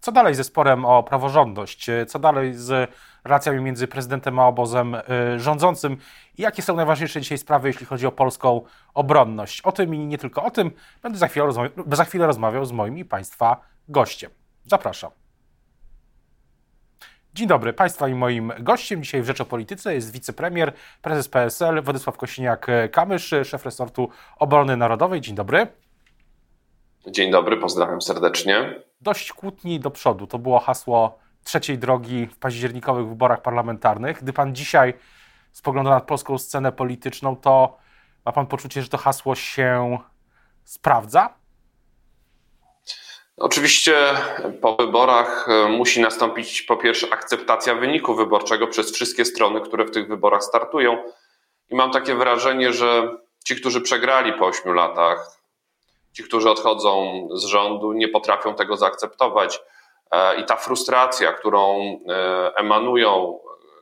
Co dalej ze sporem o praworządność? Co dalej z relacjami między prezydentem a obozem y, rządzącym? I jakie są najważniejsze dzisiaj sprawy, jeśli chodzi o polską obronność? O tym i nie tylko o tym będę za chwilę, rozmawiał, za chwilę rozmawiał z moim i Państwa gościem. Zapraszam. Dzień dobry. Państwa i moim gościem dzisiaj w Rzecz o Polityce jest wicepremier, prezes PSL Władysław Kosiniak-Kamysz, szef resortu obrony narodowej. Dzień dobry. Dzień dobry, pozdrawiam serdecznie. Dość kłótni do przodu. To było hasło trzeciej drogi w październikowych wyborach parlamentarnych. Gdy pan dzisiaj spogląda na polską scenę polityczną, to ma pan poczucie, że to hasło się sprawdza? Oczywiście po wyborach e, musi nastąpić po pierwsze akceptacja wyniku wyborczego przez wszystkie strony, które w tych wyborach startują. I mam takie wrażenie, że ci, którzy przegrali po ośmiu latach, ci, którzy odchodzą z rządu, nie potrafią tego zaakceptować. E, I ta frustracja, którą e, emanują,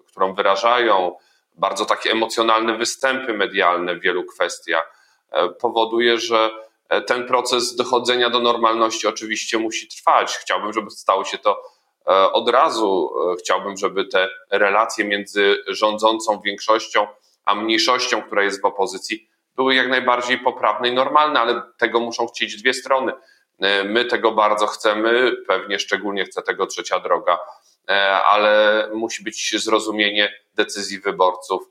którą wyrażają, bardzo takie emocjonalne występy medialne w wielu kwestiach, powoduje, że E, ten proces dochodzenia do normalności oczywiście musi trwać. Chciałbym, żeby stało się to e, od razu. E, chciałbym, żeby te relacje między rządzącą większością a mniejszością, która jest w opozycji, były jak najbardziej poprawne i normalne, ale tego muszą chcieć dwie strony. My tego bardzo chcemy, pewnie szczególnie chce tego trzecia droga, ale musi być zrozumienie decyzji wyborców.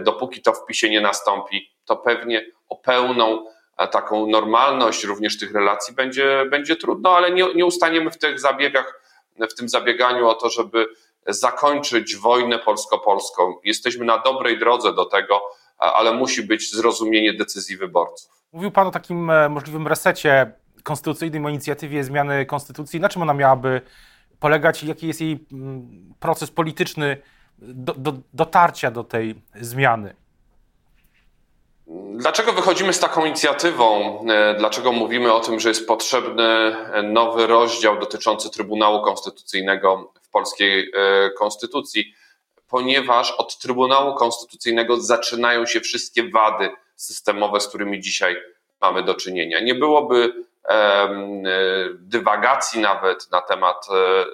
Dopóki to w PiSie nie nastąpi, to pewnie o pełną taką normalność również tych relacji będzie, będzie trudno, ale nie, nie ustaniemy w tych zabiegach, w tym zabieganiu o to, żeby zakończyć wojnę polsko-polską. Jesteśmy na dobrej drodze do tego, ale musi być zrozumienie decyzji wyborców. Mówił Pan o takim e, możliwym resecie konstytucyjnym, o inicjatywie zmiany konstytucji. Na czym ona miałaby polegać i jaki jest jej mm, proces polityczny do, do, dotarcia do tej zmiany? Dlaczego wychodzimy z taką inicjatywą? E, dlaczego mówimy o tym, że jest potrzebny nowy rozdział dotyczący Trybunału Konstytucyjnego w polskiej e, konstytucji? Ponieważ od Trybunału Konstytucyjnego zaczynają się wszystkie wady systemowe, z którymi dzisiaj mamy do czynienia. Nie byłoby e, dywagacji nawet na temat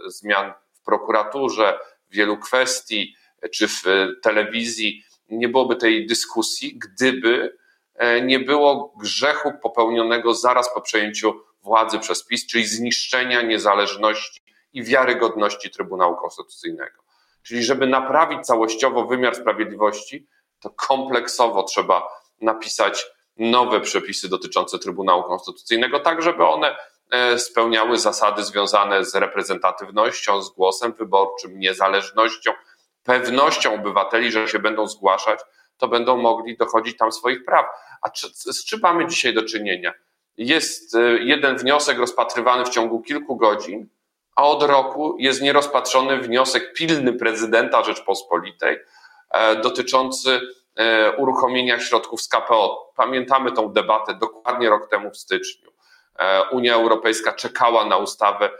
zmian w prokuraturze, wielu kwestii, czy w telewizji, nie byłoby tej dyskusji, gdyby e, nie było grzechu popełnionego zaraz po przejęciu władzy przez PiS, czyli zniszczenia niezależności i wiarygodności Trybunału Konstytucyjnego. Czyli, żeby naprawić całościowo wymiar sprawiedliwości, to kompleksowo trzeba napisać nowe przepisy dotyczące Trybunału Konstytucyjnego, tak żeby one e, spełniały zasady związane z reprezentatywnością, z głosem wyborczym, niezależnością, pewnością obywateli, że się będą zgłaszać, to będą mogli dochodzić tam swoich praw. A czy, z czym mamy dzisiaj do czynienia? Jest e, jeden wniosek rozpatrywany w ciągu kilku godzin, a od roku jest nierozpatrzony wniosek pilny prezydenta Rzeczpospolitej e, dotyczący e, uruchomienia środków z KPO. Pamiętamy tą debatę dokładnie rok temu w styczniu. Unia Europejska czekała na ustawę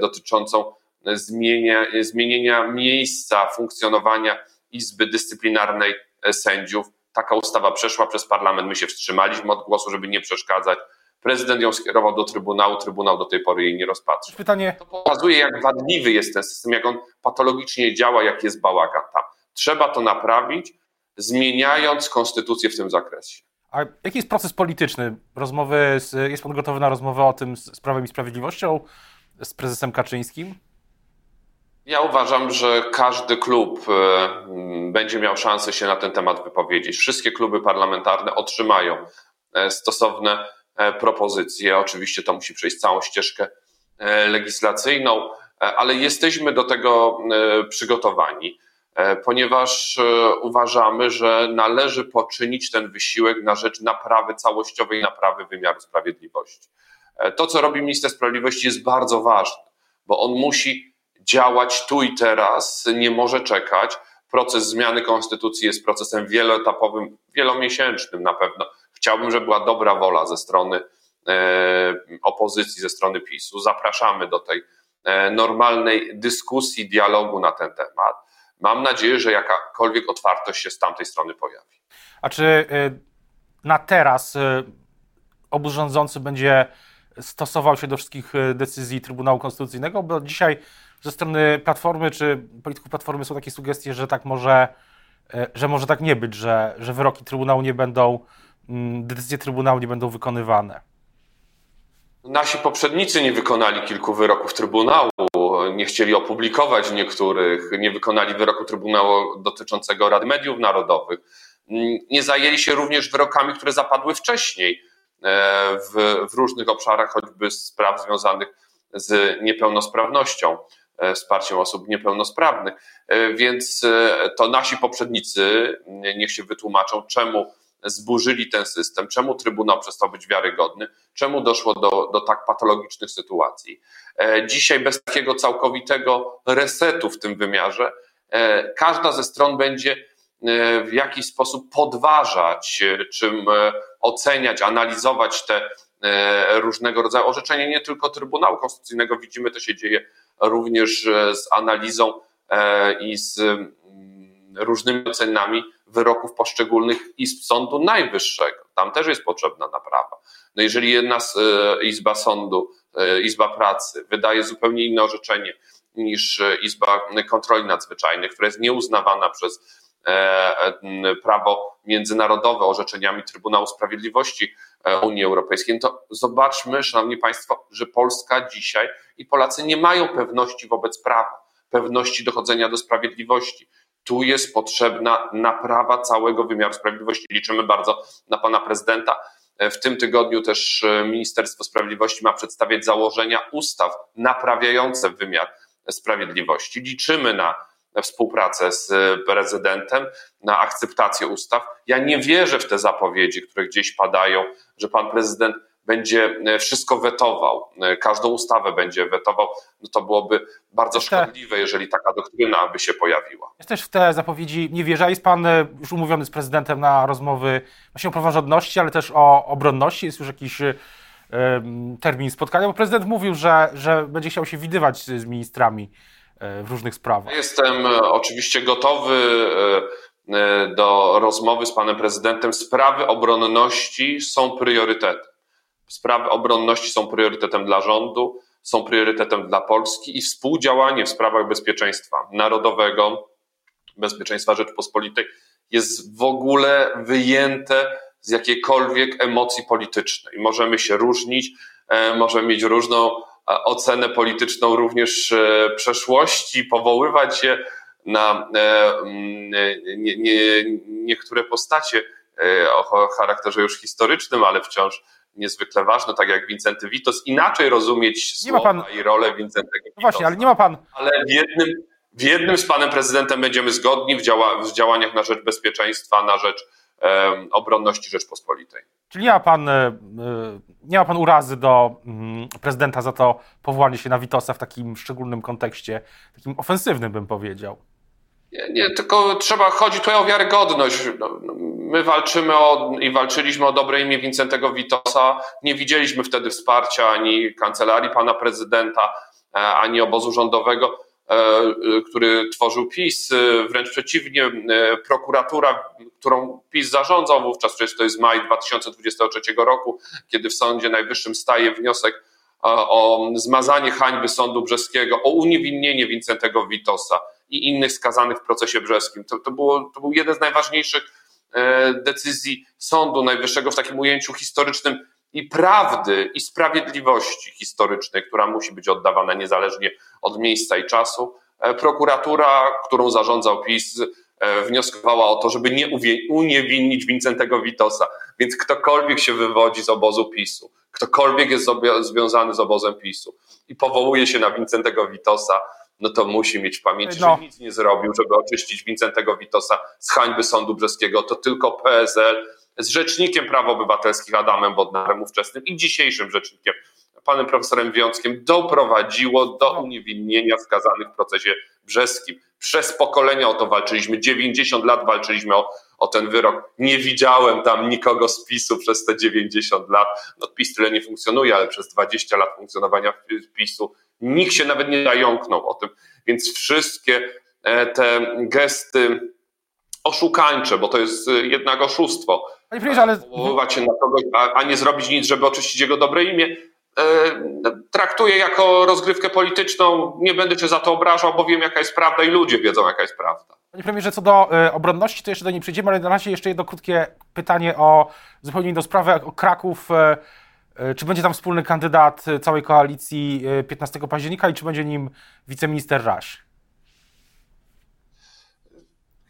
dotyczącą zmienia, zmienienia miejsca funkcjonowania Izby Dyscyplinarnej sędziów. Taka ustawa przeszła przez parlament, my się wstrzymaliśmy od głosu, żeby nie przeszkadzać. Prezydent ją skierował do Trybunału, Trybunał do tej pory jej nie rozpatrzył. Pytanie... To pokazuje, jak wadliwy jest ten system, jak on patologicznie działa, jak jest bałagan tam. Trzeba to naprawić, zmieniając konstytucję w tym zakresie. A jaki jest proces polityczny? Rozmowy z, jest pan gotowy na rozmowę o tym z Prawem i Sprawiedliwością, z prezesem Kaczyńskim? Ja uważam, że każdy klub e, będzie miał szansę się na ten temat wypowiedzieć. Wszystkie kluby parlamentarne otrzymają e, stosowne propozycje. Oczywiście to musi przejść całą ścieżkę legislacyjną, ale jesteśmy do tego przygotowani, ponieważ uważamy, że należy poczynić ten wysiłek na rzecz naprawy całościowej naprawy wymiaru sprawiedliwości. To, co robi minister sprawiedliwości, jest bardzo ważne, bo on musi działać tu i teraz, nie może czekać. Proces zmiany konstytucji jest procesem wieloetapowym, wielomiesięcznym na pewno. Chciałbym, żeby była dobra wola ze strony e, opozycji, ze strony PiSu. Zapraszamy do tej e, normalnej dyskusji, dialogu na ten temat. Mam nadzieję, że jakakolwiek otwartość się z tamtej strony pojawi. A czy e, na teraz obóz rządzący będzie stosował się do wszystkich decyzji Trybunału Konstytucyjnego, bo dzisiaj ze strony Platformy czy polityków Platformy są takie sugestie, że tak może, że może tak nie być, że, że wyroki Trybunału nie będą, decyzje Trybunału nie będą wykonywane. Nasi poprzednicy nie wykonali kilku wyroków Trybunału, nie chcieli opublikować niektórych, nie wykonali wyroku Trybunału dotyczącego Rady Mediów Narodowych. Nie zajęli się również wyrokami, które zapadły wcześniej e, w, w różnych obszarach, choćby spraw związanych z niepełnosprawnością, e, wsparciem osób niepełnosprawnych. E, więc to nasi poprzednicy niech się wytłumaczą, czemu zburzyli ten system, czemu Trybunał przestał być wiarygodny, czemu doszło do, do tak patologicznych sytuacji. E, dzisiaj bez takiego całkowitego resetu w tym wymiarze, e, każda ze stron będzie e, w jakiś sposób podważać, czym oceniać, analizować te różnego rodzaju orzeczenia, nie tylko Trybunału Konstytucyjnego. Widzimy, to się dzieje również z analizą i z różnymi ocenami wyroków poszczególnych izb Sądu Najwyższego. Tam też jest potrzebna naprawa. No jeżeli jedna e, izba sądu, e, izba pracy wydaje zupełnie inne orzeczenie niż e, Izba Kontroli Nadzwyczajnej, która jest nieuznawana przez prawo międzynarodowe orzeczeniami Trybunału Sprawiedliwości Unii Europejskiej, no to zobaczmy, Szanowni Państwo, że Polska dzisiaj i Polacy nie mają pewności wobec prawa, pewności dochodzenia do sprawiedliwości. Tu jest potrzebna naprawa całego wymiaru sprawiedliwości. Liczymy bardzo na pana prezydenta. W tym tygodniu też e, Ministerstwo Sprawiedliwości ma przedstawiać założenia ustaw naprawiające wymiar sprawiedliwości. Liczymy na współpracę z prezydentem, na akceptację ustaw. Ja nie wierzę w te zapowiedzi, które gdzieś padają, że pan prezydent będzie e, wszystko wetował, e, każdą ustawę będzie wetował, no to byłoby bardzo szkodliwe, jeżeli taka doktryna by się pojawiła. Jest też w te zapowiedzi nie wierzę. Jest pan e, już umówiony z prezydentem na rozmowy właśnie o praworządności, ale też o obronności. Jest już jakiś termin spotkania, bo prezydent mówił, że, że będzie chciał się widywać z ministrami w różnych sprawach. Jestem oczywiście gotowy do rozmowy z panem prezydentem. Sprawy obronności są priorytetem. Sprawy obronności są priorytetem dla rządu, są priorytetem dla Polski i współdziałanie w sprawach bezpieczeństwa narodowego, bezpieczeństwa Rzeczpospolitej jest w ogóle wyjęte z jakiejkolwiek emocji politycznej. Możemy się różnić, e, możemy mieć różną e, ocenę polityczną również e, przeszłości, powoływać się na nie, nie, niektóre postacie o charakterze już historycznym, ale wciąż niezwykle ważne, tak jak Wincenty Witos, inaczej rozumieć słowa pan... i rolę Wincentego no Właśnie, ale nie ma pan... Ale w jednym, w jednym z panem prezydentem będziemy zgodni w, działa, w działaniach na rzecz bezpieczeństwa, na rzecz um, obronności Rzeczpospolitej. Czyli nie ma pan, e, nie ma pan urazy do mm, prezydenta za to powołanie się na Witosa w takim szczególnym kontekście, takim ofensywnym bym powiedział. Nie, nie, tylko trzeba, chodzi tutaj o wiarygodność. No, no, my walczymy o, i walczyliśmy o dobre imię Wincentego Witosa. Nie widzieliśmy wtedy wsparcia ani kancelarii pana prezydenta, e, ani obozu rządowego, e, który tworzył PiS. Wręcz przeciwnie, e, prokuratura, którą PiS zarządzał wówczas, przecież to jest maj 2023 roku, kiedy w Sądzie Najwyższym staje wniosek o zmazanie hańby Sądu Brzeskiego, o uniewinnienie Wincentego Witosa i innych skazanych w procesie brzeskim. To, to, było, to był jeden z najważniejszych e, decyzji Sądu Najwyższego w takim ujęciu historycznym i prawdy, i sprawiedliwości historycznej, która musi być oddawana niezależnie od miejsca i czasu. E, prokuratura, którą zarządzał PiS, e, wnioskowała o to, żeby nie uniewinnić Wincentego Witosa. Więc ktokolwiek się wywodzi z obozu PiSu, ktokolwiek jest związany z obozem PiSu i powołuje się na Wincentego Witosa, no to musi mieć w pamięci, no. że nic nie zrobił, żeby oczyścić Wincentego Witosa z hańby sądu brzeskiego. To tylko PSL z rzecznikiem praw obywatelskich Adamem Bodnarem ówczesnym i dzisiejszym rzecznikiem panem profesorem Wiąckiem doprowadziło do no. uniewinnienia skazanych w procesie brzeskim. Przez pokolenia o to walczyliśmy, 90 lat walczyliśmy o, o ten wyrok. Nie widziałem tam nikogo z PiSu przez te 90 lat. No PiS tyle nie funkcjonuje, ale przez 20 lat funkcjonowania PiSu nikt się nawet nie zająknął o tym. Więc wszystkie e, te gesty oszukańcze, bo to jest e, jednak oszustwo. Panie premierze, ale... Powoływać się na kogoś, a, a nie zrobić nic, żeby oczyścić jego dobre imię, traktuję jako rozgrywkę polityczną. Nie będę cię za to obrażał, bo wiem, jaka jest prawda i ludzie wiedzą, jaka jest prawda. Panie premierze, co do obronności, to jeszcze do niej przejdziemy, ale na razie jeszcze jedno krótkie pytanie o zupełnie inną sprawę, o Kraków. Czy będzie tam wspólny kandydat całej koalicji 15 października i czy będzie nim wiceminister Raś?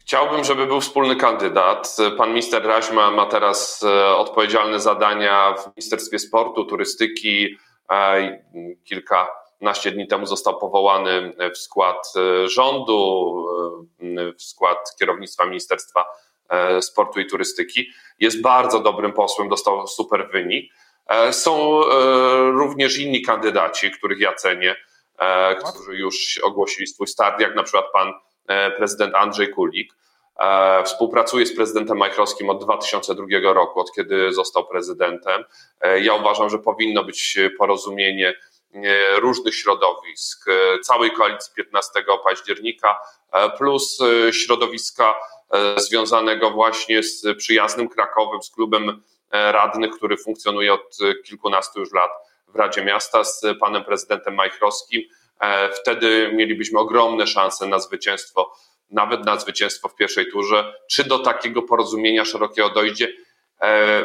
Chciałbym, żeby był wspólny kandydat. Pan minister Raźma ma teraz e, odpowiedzialne zadania w Ministerstwie Sportu, Turystyki. E, kilkanaście dni temu został powołany w skład e, rządu, w skład kierownictwa Ministerstwa Sportu i Turystyki. Jest bardzo dobrym posłem, dostał super wynik. Są również inni kandydaci, których ja cenię, którzy już ogłosili swój start, jak na przykład pan prezydent Andrzej Kulik. E, współpracuje z prezydentem Majchrowskim od 2002 roku, od kiedy został prezydentem. E, ja uważam, że powinno być porozumienie różnych środowisk, całej koalicji 15 października, plus środowiska związanego właśnie z przyjaznym Krakowem, z klubem radnych, który funkcjonuje od kilkunastu już lat w Radzie Miasta, z panem prezydentem Majchrowskim E, wtedy mielibyśmy ogromne szanse na zwycięstwo, nawet na zwycięstwo w pierwszej turze. Czy do takiego porozumienia szerokiego dojdzie? E,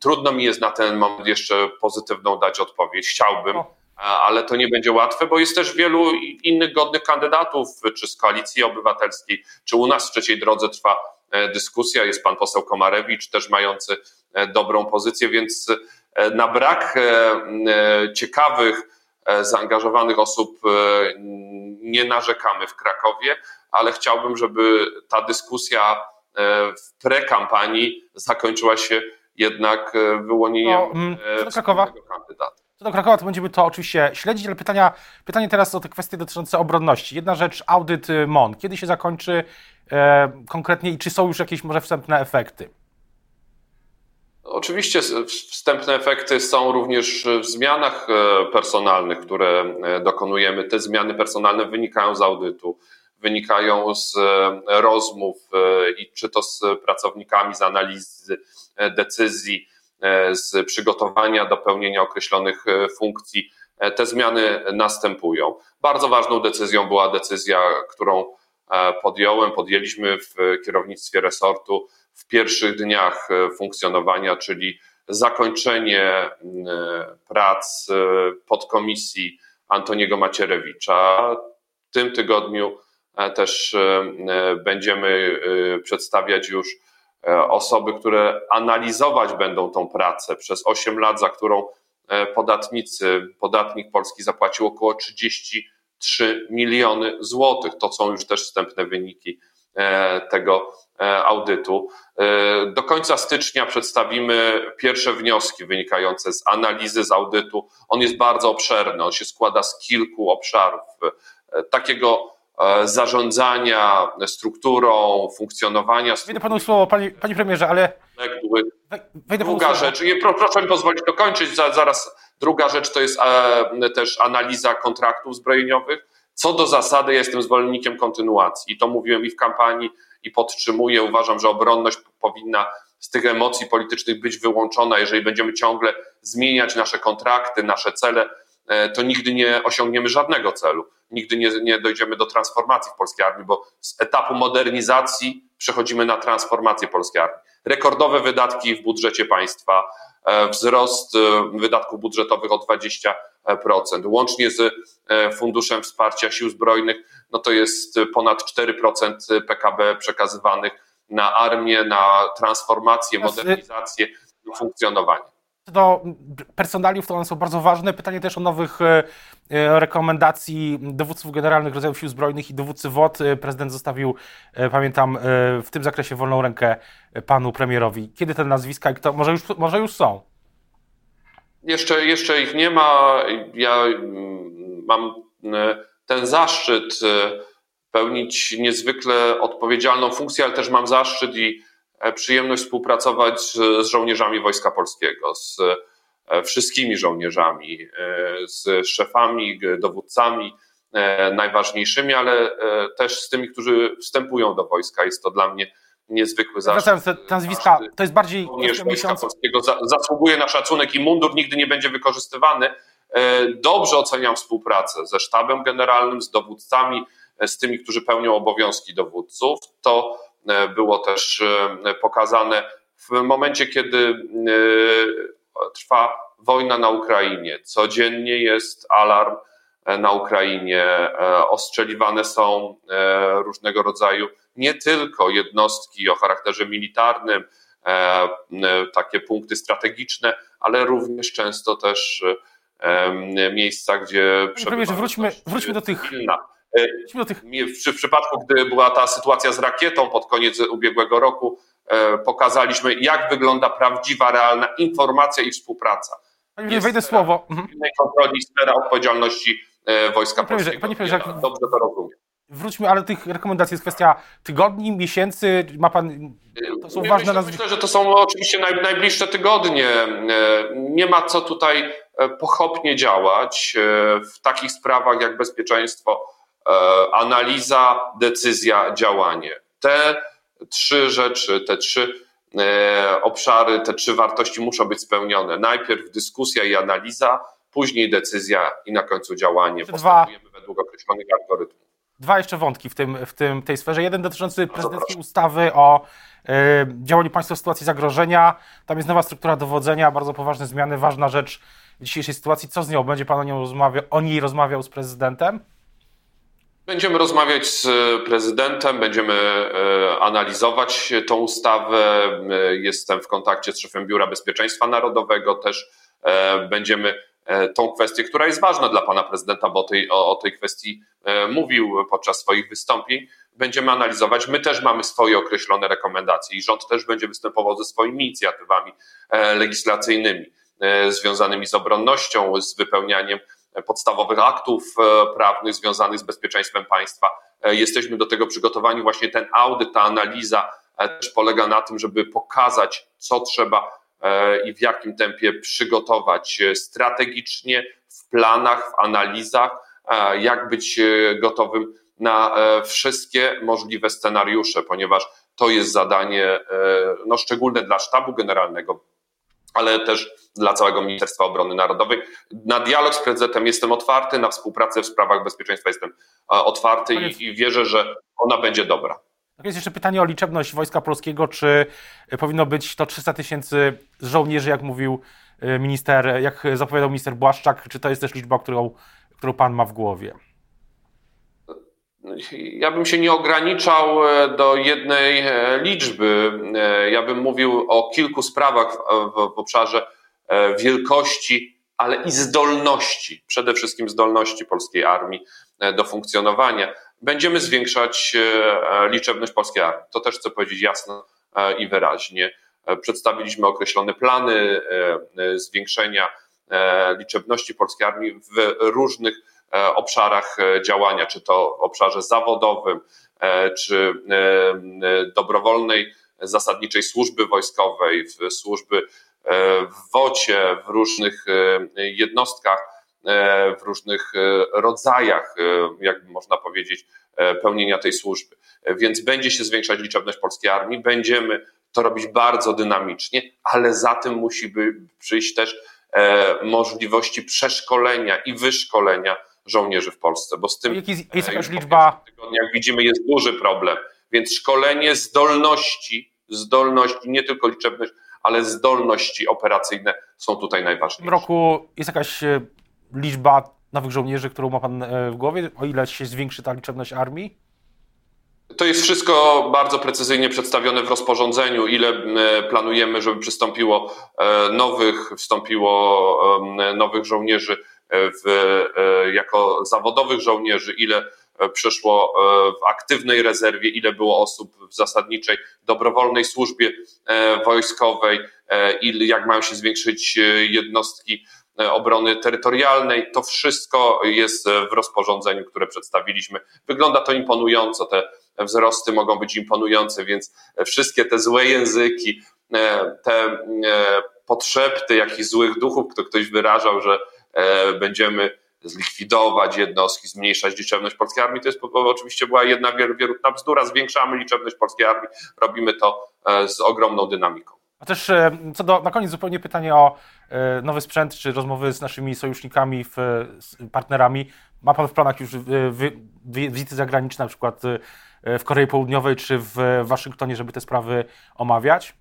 trudno mi jest na ten moment jeszcze pozytywną dać odpowiedź. Chciałbym, ale to nie będzie łatwe, bo jest też wielu innych godnych kandydatów, czy z koalicji obywatelskiej, czy u nas w trzeciej drodze trwa e, dyskusja. Jest pan poseł Komarewicz, też mający dobrą pozycję, więc na brak ciekawych, E, zaangażowanych osób e, nie narzekamy w Krakowie, ale chciałbym, żeby ta dyskusja e, w prekampanii zakończyła się jednak wyłonieniem no, mm, Krakowa. kandydata. Co do Krakowa, to będziemy to oczywiście śledzić, ale pytania, pytanie teraz o te kwestie dotyczące obronności. Jedna rzecz, audyt MON. Kiedy się zakończy e, konkretnie i czy są już jakieś może wstępne efekty? Oczywiście wstępne efekty są również w zmianach e, personalnych, które e, dokonujemy. Te zmiany personalne wynikają z audytu, wynikają z e, rozmów i czy to z pracownikami, z analizy decyzji, z przygotowania do pełnienia określonych funkcji. Te zmiany następują. Bardzo ważną decyzją była decyzja, którą podjąłem, podjęliśmy w kierownictwie resortu w pierwszych dniach e, funkcjonowania, czyli zakończenie e, prac e, podkomisji Antoniego Macierewicza. W tym tygodniu też będziemy przedstawiać już osoby, które analizować będą tą pracę przez 8 lat, za którą podatnicy, podatnik polski zapłacił około 33 miliony złotych. To są już też wstępne wyniki tego audytu. E, do końca stycznia przedstawimy pierwsze wnioski wynikające z analizy, z audytu. On jest bardzo obszerny, on się składa z kilku obszarów e, takiego zarządzania strukturą, funkcjonowania. Wejdę panu słowo, panie, panie premierze, ale. Wejdę druga rzecz, proszę mi pozwolić dokończyć, zaraz druga rzecz to jest też analiza kontraktów zbrojeniowych. Co do zasady, jestem zwolennikiem kontynuacji. I to mówiłem i w kampanii, i podtrzymuję. Uważam, że obronność powinna z tych emocji politycznych być wyłączona. Jeżeli będziemy ciągle zmieniać nasze kontrakty, nasze cele, e, to nigdy nie osiągniemy żadnego celu. Nigdy nie, nie dojdziemy do transformacji w polskiej armii, bo z etapu modernizacji przechodzimy na transformację polskiej armii. Rekordowe wydatki w budżecie państwa, e, wzrost e, wydatków budżetowych o 20%, łącznie z Funduszem Wsparcia Sił Zbrojnych no to jest ponad 4% PKB przekazywanych na armię, na transformację, modernizację i funkcjonowanie. Do personaliów, to one są bardzo ważne. Pytanie też o nowych e, e, rekomendacji dowódców generalnych rodzajów sił zbrojnych i dowódcy WOT. E, prezydent zostawił, pamiętam, w tym zakresie wolną rękę panu premierowi. Kiedy te nazwiska i kto? Może już, może już są? Jeszcze, jeszcze ich nie ma. Ja mm, mam ten zaszczyt e, pełnić niezwykle odpowiedzialną funkcję, ale też mam zaszczyt i e, przyjemność współpracować z żołnierzami Wojska Polskiego, z e, wszystkimi żołnierzami, z szefami, dowódcami najważniejszymi, ale też z tymi, którzy wstępują do wojska. Jest to dla mnie niezwykły zaszczyt. Wracając nazwiska, to jest bardziej Wojska Polskiego zasługuje na szacunek i mundur nigdy nie będzie wykorzystywany, dobrze oceniam współpracę ze sztabem generalnym, z dowódcami, z tymi, którzy pełnią obowiązki dowódców. To było też pokazane w momencie, kiedy trwa wojna na Ukrainie. Codziennie jest alarm na Ukrainie, ostrzeliwane są różnego rodzaju nie tylko jednostki o charakterze militarnym, e, e, takie punkty strategiczne, ale również często też e, miejsca, gdzie Premierze, wróćmy, wróćmy do tych. Wróćmy do tych... W, w przypadku, gdy była ta sytuacja z rakietą pod koniec ubiegłego roku, pokazaliśmy, jak wygląda prawdziwa, realna informacja i współpraca. Panie wejdę słowo. Mhm. kontroli, sfera odpowiedzialności Wojska Panie Polskiego. Panie ja dobrze to rozumiem. Wróćmy, ale tych rekomendacji jest kwestia tygodni, miesięcy, ma pan, to są ważne myślę, nazwiska. Myślę, że to są oczywiście naj, najbliższe tygodnie. E, nie ma co tutaj e, pochopnie działać e, w takich sprawach jak bezpieczeństwo, analiza, decyzja, działanie. Te trzy rzeczy, te trzy obszary, te trzy wartości muszą być spełnione. Najpierw dyskusja i analiza, później decyzja i na końcu działanie. Postępujemy według określonych algorytmów dwa jeszcze wątki w, tym, w tym, tej sferze. Jeden dotyczący prezydenckiej ustawy o y, działaniu państwa w sytuacji zagrożenia. Tam jest nowa struktura dowodzenia, bardzo poważne zmiany, ważna rzecz w dzisiejszej sytuacji. Co z nią? Będzie pan o, nią rozmawiał, o niej rozmawiał z prezydentem? Będziemy rozmawiać z prezydentem, będziemy e, analizować tą ustawę. Jestem w kontakcie z szefem Biura Bezpieczeństwa Narodowego, też e, będziemy E, tą kwestię, która jest ważna dla pana prezydenta, bo tej, o, o tej kwestii e, mówił podczas swoich wystąpień, będziemy analizować. My też mamy swoje określone rekomendacje i rząd też będzie występował ze swoimi inicjatywami e, legislacyjnymi związanymi z obronnością, z wypełnianiem podstawowych aktów prawnych związanych z bezpieczeństwem państwa. Jesteśmy do tego przygotowani. Właśnie ten audyt, ta analiza też polega na tym, żeby pokazać, co trzeba E, i w jakim tempie przygotować strategicznie, w planach, w analizach, e, jak być e, gotowym na wszystkie możliwe scenariusze, ponieważ to jest zadanie no, szczególne dla sztabu generalnego, ale też dla całego Ministerstwa Obrony Narodowej. Na dialog z prezydentem jestem otwarty, na współpracę w sprawach bezpieczeństwa jestem otwarty i, i wierzę, że ona będzie dobra. Tak jest jeszcze pytanie o liczebność Wojska Polskiego. Czy powinno być to 300 tysięcy żołnierzy, jak mówił y, minister, jak zapowiadał minister Błaszczak, czy to jest też liczba, którą, którą pan ma w głowie? Ja bym się nie ograniczał e, do jednej e, liczby. E, ja bym mówił o kilku sprawach w obszarze wielkości, ale i zdolności, przede wszystkim zdolności polskiej armii do funkcjonowania będziemy zwiększać e, liczebność polskiej armii. To też chcę powiedzieć jasno e, i wyraźnie. E, przedstawiliśmy określone plany zwiększenia liczebności polskiej armii w różnych obszarach działania, czy to obszarze zawodowym, czy dobrowolnej, zasadniczej służby wojskowej, służby w WOCie, w różnych jednostkach E, w różnych e, rodzajach, e, jak można powiedzieć, pełnienia tej służby. Więc będzie się zwiększać liczebność polskiej armii, będziemy to robić bardzo dynamicznie, ale za tym musi przyjść też możliwości przeszkolenia i wyszkolenia żołnierzy w Polsce, bo z tym jest, jest jakaś liczba... jak widzimy jest duży problem, więc szkolenie zdolności, zdolności, nie tylko liczebność, ale zdolności operacyjne są tutaj najważniejsze. W tym roku jest jakaś liczba nowych żołnierzy, którą ma Pan e, w głowie? O ile się zwiększy ta liczebność armii? To jest wszystko bardzo precyzyjnie przedstawione w rozporządzeniu, ile planujemy, żeby przystąpiło e, nowych, wstąpiło nowych żołnierzy e, w, jako zawodowych żołnierzy, ile przeszło w aktywnej rezerwie, ile było osób w zasadniczej, dobrowolnej służbie wojskowej, jak mają się zwiększyć jednostki E, obrony terytorialnej. To wszystko jest w rozporządzeniu, które przedstawiliśmy. Wygląda to imponująco. Te wzrosty mogą być imponujące, więc wszystkie te złe języki, e, te e, podszepty jakichś złych duchów, kto ktoś wyrażał, że będziemy zlikwidować jednostki, zmniejszać liczebność polskiej armii, to jest oczywiście była jedna wierutna bzdura. Zwiększamy liczebność polskiej armii, robimy to z ogromną dynamiką. A też co do, na koniec zupełnie pytanie o nowy sprzęt, czy rozmowy z naszymi sojusznikami, z partnerami. Ma Pan w planach już wizyty zagraniczne, na przykład w Korei Południowej czy w Waszyngtonie, żeby te sprawy omawiać?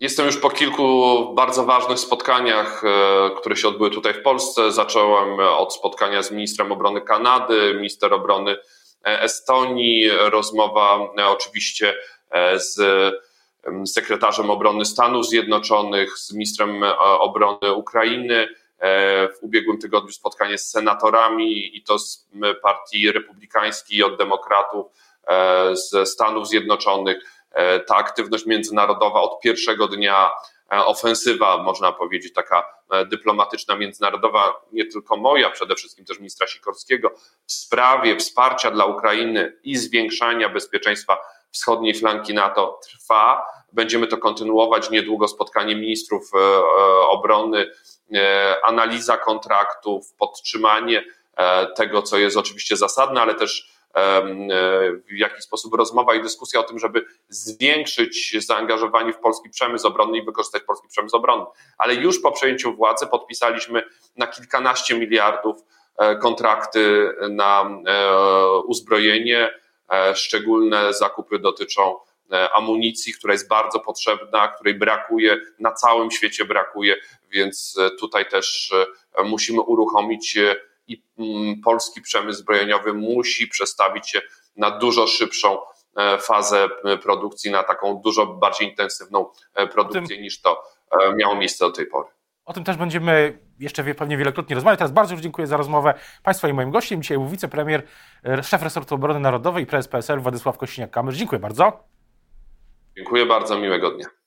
Jestem już po kilku bardzo ważnych spotkaniach, e, które się odbyły tutaj w Polsce. Zacząłem od spotkania z ministrem obrony Kanady, minister obrony e, Estonii, rozmowa e, oczywiście z sekretarzem obrony Stanów Zjednoczonych, z ministrem obrony Ukrainy. W ubiegłym tygodniu spotkanie z senatorami i to z partii republikańskiej od demokratów ze Stanów Zjednoczonych ta aktywność międzynarodowa od pierwszego dnia, e, ofensywa, można powiedzieć, taka e, dyplomatyczna, międzynarodowa, nie tylko moja, przede wszystkim też ministra Sikorskiego, w sprawie wsparcia dla Ukrainy i zwiększania bezpieczeństwa wschodniej flanki NATO trwa. Będziemy to kontynuować. Niedługo spotkanie ministrów obrony, analiza kontraktów, podtrzymanie tego, co jest oczywiście zasadne, ale też E, w jaki sposób rozmowa i dyskusja o tym, żeby zwiększyć zaangażowanie w polski przemysł obronny i wykorzystać polski przemysł obronny. Ale już po przejęciu władzy podpisaliśmy na kilkanaście miliardów e, kontrakty na e, uzbrojenie. Szczególne zakupy dotyczą amunicji, która jest bardzo potrzebna, której brakuje, na całym świecie brakuje, więc tutaj też musimy uruchomić i polski przemysł zbrojeniowy musi przestawić się na dużo szybszą e, fazę e, produkcji, na taką dużo bardziej intensywną e, produkcję tym, niż to miało miejsce do tej pory. O tym też będziemy jeszcze pewnie wielokrotnie rozmawiać. Teraz bardzo już dziękuję za rozmowę Państwa i moim gościem. Dzisiaj był wicepremier, szef resortu obrony narodowej i prezes PSL Władysław Kośniak-Kamysz. Dziękuję bardzo. Dziękuję bardzo, miłego dnia.